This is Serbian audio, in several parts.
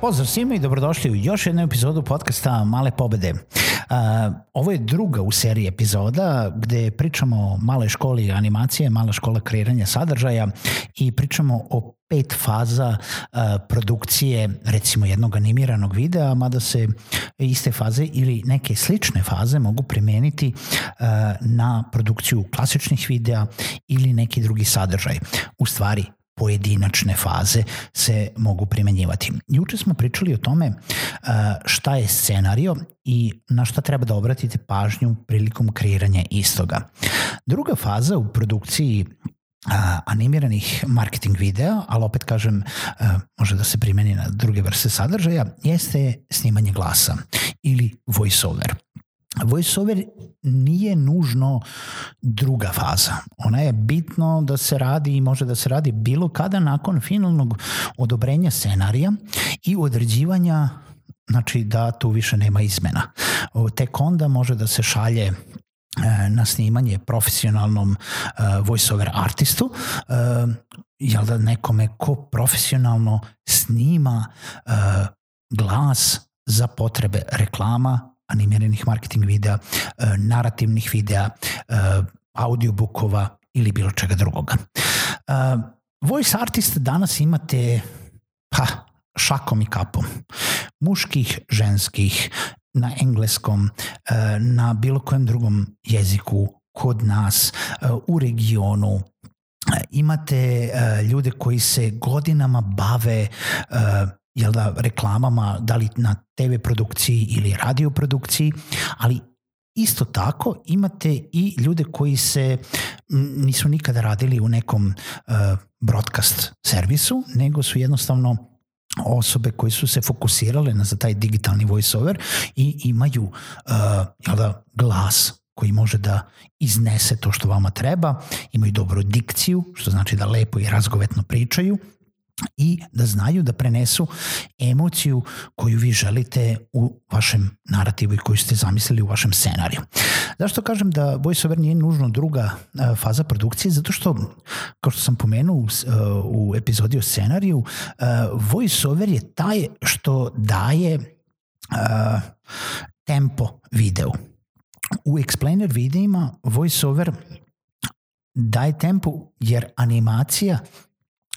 Pozdrav svima i dobrodošli u još jednu epizodu podcasta Male pobede. Uh, ovo je druga u seriji epizoda gde pričamo o maloj školi animacije, mala škola kreiranja sadržaja i pričamo o pet faza uh, produkcije recimo jednog animiranog videa, mada se iste faze ili neke slične faze mogu primeniti uh, na produkciju klasičnih videa ili neki drugi sadržaj. U stvari, pojedinačne faze se mogu primenjivati. Juče smo pričali o tome uh, šta je scenario i na šta treba da obratite pažnju prilikom kreiranja istoga. Druga faza u produkciji animiranih marketing videa, ali opet kažem, može da se primeni na druge vrste sadržaja, jeste snimanje glasa ili voiceover. Voiceover nije nužno druga faza. Ona je bitno da se radi i može da se radi bilo kada nakon finalnog odobrenja scenarija i određivanja znači da tu više nema izmena. Tek onda može da se šalje e, na snimanje profesionalnom uh, voiceover artistu, uh, jel da nekome ko profesionalno snima glas za potrebe reklama, animiranih marketing videa, e, narativnih videa, e, audiobookova ili bilo čega drugoga. E, voice artist danas imate pa, šakom i kapom. Muških, ženskih, na engleskom, na bilo kojem drugom jeziku, kod nas, u regionu, imate ljude koji se godinama bave jel da, reklamama, da li na TV produkciji ili radio produkciji, ali isto tako imate i ljude koji se nisu nikada radili u nekom uh, broadcast servisu, nego su jednostavno osobe koji su se fokusirale na za taj digitalni voiceover i imaju uh, jel da, glas koji može da iznese to što vama treba, imaju dobru dikciju, što znači da lepo i razgovetno pričaju i da znaju da prenesu emociju koju vi želite u vašem narativu i koju ste zamislili u vašem scenariju. Zašto kažem da voiceover nije nužno druga e, faza produkcije? Zato što, kao što sam pomenuo u, e, epizodi o scenariju, e, voiceover je taj što daje tempo videu. U explainer videima voiceover daje tempo jer animacija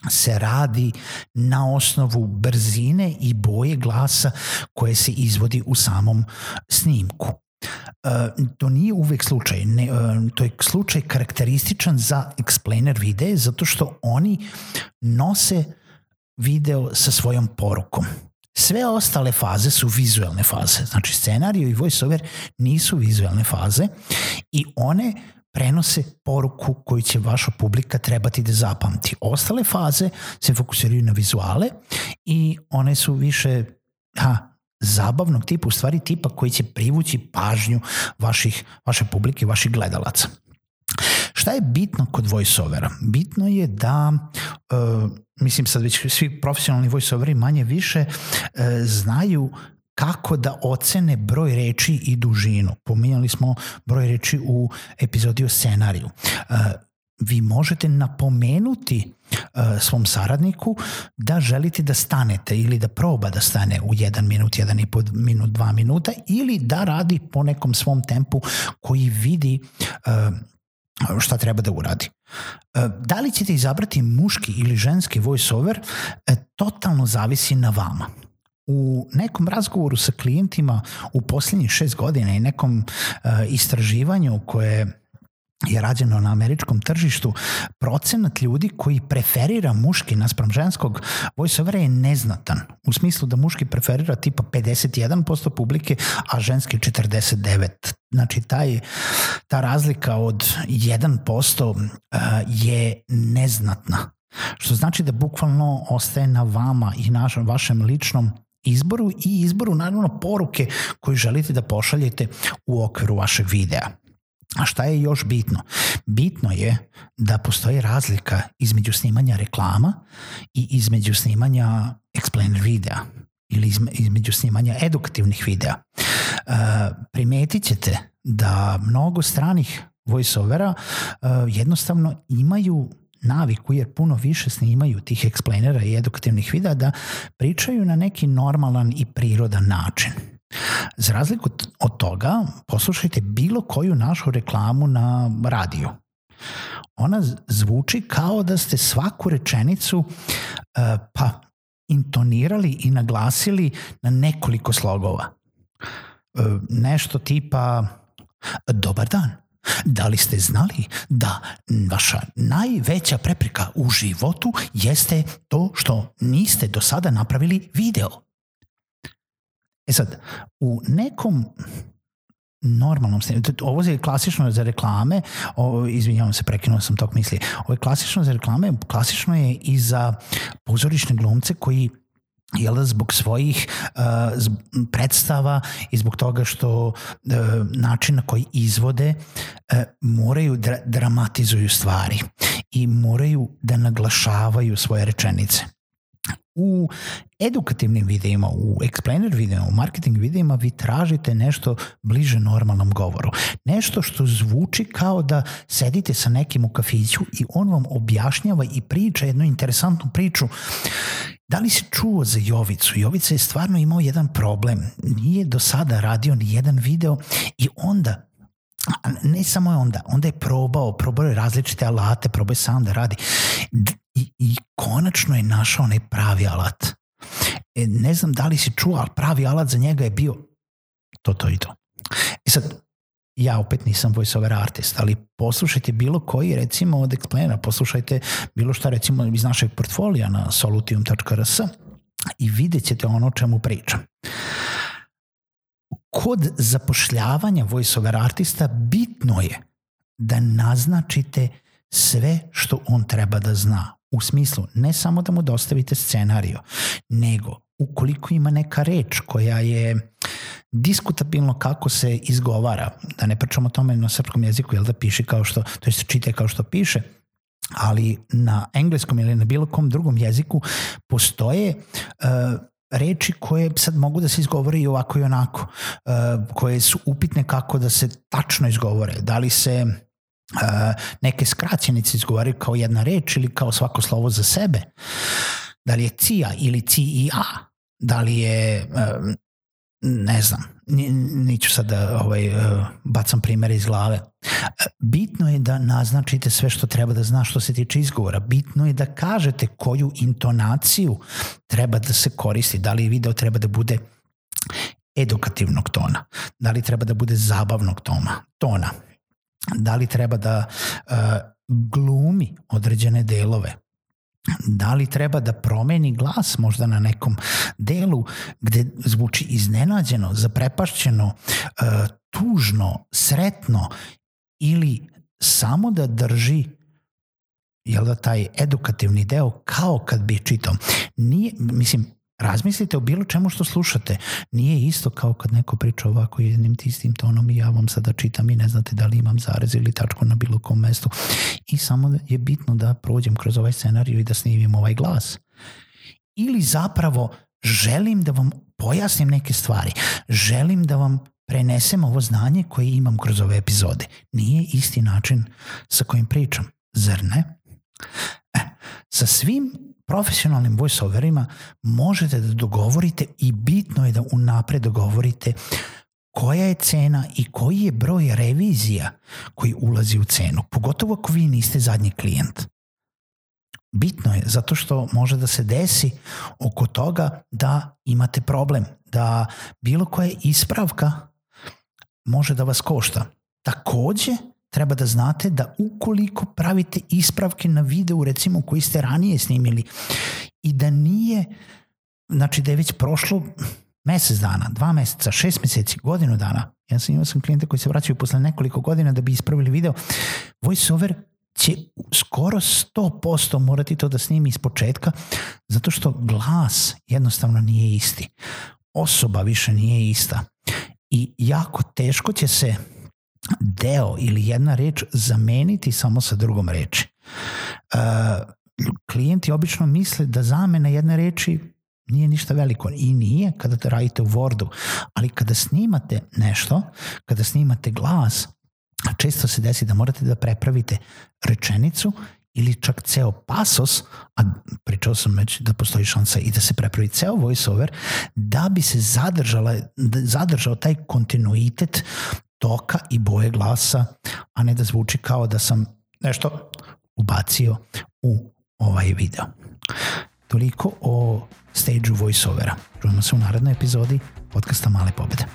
se radi na osnovu brzine i boje glasa koje se izvodi u samom snimku. Uh, to nije uvek slučaj, ne, uh, to je slučaj karakterističan za explainer videe zato što oni nose video sa svojom porukom. Sve ostale faze su vizuelne faze, znači scenario i voiceover nisu vizuelne faze i one prenose poruku koju će vaša publika trebati da zapamti. Ostale faze se fokusiraju na vizuale i one su više ha, zabavnog tipa, u stvari tipa koji će privući pažnju vaših, vaše publike, vaših gledalaca. Šta je bitno kod voiceovera? Bitno je da, uh, mislim sad već svi profesionalni voiceoveri manje više uh, znaju kako da ocene broj reči i dužinu. Pominjali smo broj reči u epizodi o scenariju. Uh, vi možete napomenuti uh, svom saradniku da želite da stanete ili da proba da stane u jedan minut, jedan i po minut, dva minuta ili da radi po nekom svom tempu koji vidi uh, šta treba da uradi. Da li ćete izabrati muški ili ženski voiceover, totalno zavisi na vama u nekom razgovoru sa klijentima u posljednjih šest godina i nekom uh, istraživanju koje je rađeno na američkom tržištu, procenat ljudi koji preferira muški naspram ženskog voiceovera je neznatan. U smislu da muški preferira tipa 51% publike, a ženski 49%. Znači, taj, ta razlika od 1% uh, je neznatna. Što znači da bukvalno ostaje na vama i našem, vašem ličnom izboru i izboru naravno poruke koju želite da pošaljete u okviru vašeg videa. A šta je još bitno? Bitno je da postoji razlika između snimanja reklama i između snimanja explainer videa ili između snimanja edukativnih videa. E, primetit ćete da mnogo stranih voiceovera e, jednostavno imaju naviku jer puno više snimaju tih explainera i edukativnih videa da pričaju na neki normalan i prirodan način. Za razliku od toga, poslušajte bilo koju našu reklamu na radiju. Ona zvuči kao da ste svaku rečenicu uh, pa intonirali i naglasili na nekoliko slogova. Uh, nešto tipa Dobar dan, Da li ste znali da vaša najveća prepreka u životu jeste to što niste do sada napravili video? E sad, u nekom normalnom snimanju, ovo je klasično za reklame, o, izvinjavam se, prekinuo sam tok misli, ovo je klasično za reklame, klasično je i za pozorišne glumce koji jel zbog svojih uh, predstava i zbog toga što uh, način na koji izvode uh, moraju da dramatizuju stvari i moraju da naglašavaju svoje rečenice. U edukativnim videima, u explainer videima, u marketing videima vi tražite nešto bliže normalnom govoru. Nešto što zvuči kao da sedite sa nekim u kafiću i on vam objašnjava i priča jednu interesantnu priču Da li si čuo za Jovicu? Jovica je stvarno imao jedan problem. Nije do sada radio ni jedan video i onda ne samo je onda, onda je probao, probao je različite alate, probao je sam da radi i, i konačno je našao onaj pravi alat. E, ne znam da li si čuo, ali pravi alat za njega je bio to, to i to. I sad, ja opet nisam voiceover artist, ali poslušajte bilo koji recimo od Explainera, poslušajte bilo šta recimo iz našeg portfolija na solutium.rs i vidjet ćete ono o čemu pričam. Kod zapošljavanja voiceover artista bitno je da naznačite sve što on treba da zna. U smislu, ne samo da mu dostavite scenario, nego ukoliko ima neka reč koja je diskutabilno kako se izgovara, da ne pričamo o tome na srpskom jeziku, jel da piše kao što, to je čite kao što piše, ali na engleskom ili na bilo kom drugom jeziku postoje uh, reči koje sad mogu da se izgovore i ovako i onako, uh, koje su upitne kako da se tačno izgovore. Da li se uh, neke skraćenice izgovaraju kao jedna reč ili kao svako slovo za sebe. Da li je cija ili cija, da li je uh, ne znam, niću sad da ovaj, uh, bacam primere iz glave. Bitno je da naznačite sve što treba da zna što se tiče izgovora. Bitno je da kažete koju intonaciju treba da se koristi. Da li video treba da bude edukativnog tona, da li treba da bude zabavnog tona, tona, da li treba da uh, glumi određene delove, da li treba da promeni glas možda na nekom delu gde zvuči iznenađeno, zaprepašćeno, e, tužno, sretno ili samo da drži jel da taj edukativni deo kao kad bi čitao. Nije, mislim, razmislite o bilo čemu što slušate. Nije isto kao kad neko priča ovako jednim tistim tonom i ja vam sada čitam i ne znate da li imam zarez ili tačku na bilo kom mestu. I samo je bitno da prođem kroz ovaj scenariju i da snimim ovaj glas. Ili zapravo želim da vam pojasnim neke stvari. Želim da vam prenesem ovo znanje koje imam kroz ove epizode. Nije isti način sa kojim pričam. Zar ne? E, sa svim profesionalnim voiceoverima možete da dogovorite i bitno je da unapred dogovorite koja je cena i koji je broj revizija koji ulazi u cenu, pogotovo ako vi niste zadnji klijent. Bitno je zato što može da se desi oko toga da imate problem, da bilo koja ispravka može da vas košta. Takođe, treba da znate da ukoliko pravite ispravke na videu recimo koji ste ranije snimili i da nije, znači da je već prošlo mesec dana, dva meseca, šest meseci, godinu dana, ja sam imao sam klijente koji se vraćaju posle nekoliko godina da bi ispravili video, voiceover će skoro 100% morati to da snimi iz početka, zato što glas jednostavno nije isti. Osoba više nije ista. I jako teško će se deo ili jedna reč zameniti samo sa drugom reči. Uh, klijenti obično misle da zamena jedne reči nije ništa veliko i nije kada to radite u Wordu, ali kada snimate nešto, kada snimate glas, često se desi da morate da prepravite rečenicu ili čak ceo pasos, a pričao sam već da postoji šansa i da se prepravi ceo voiceover, da bi se zadržala, da zadržao taj kontinuitet toka i boje glasa, a ne da zvuči kao da sam nešto ubacio u ovaj video. Toliko o stage voiceovera. Čujemo se u narednoj epizodi podcasta Male pobede.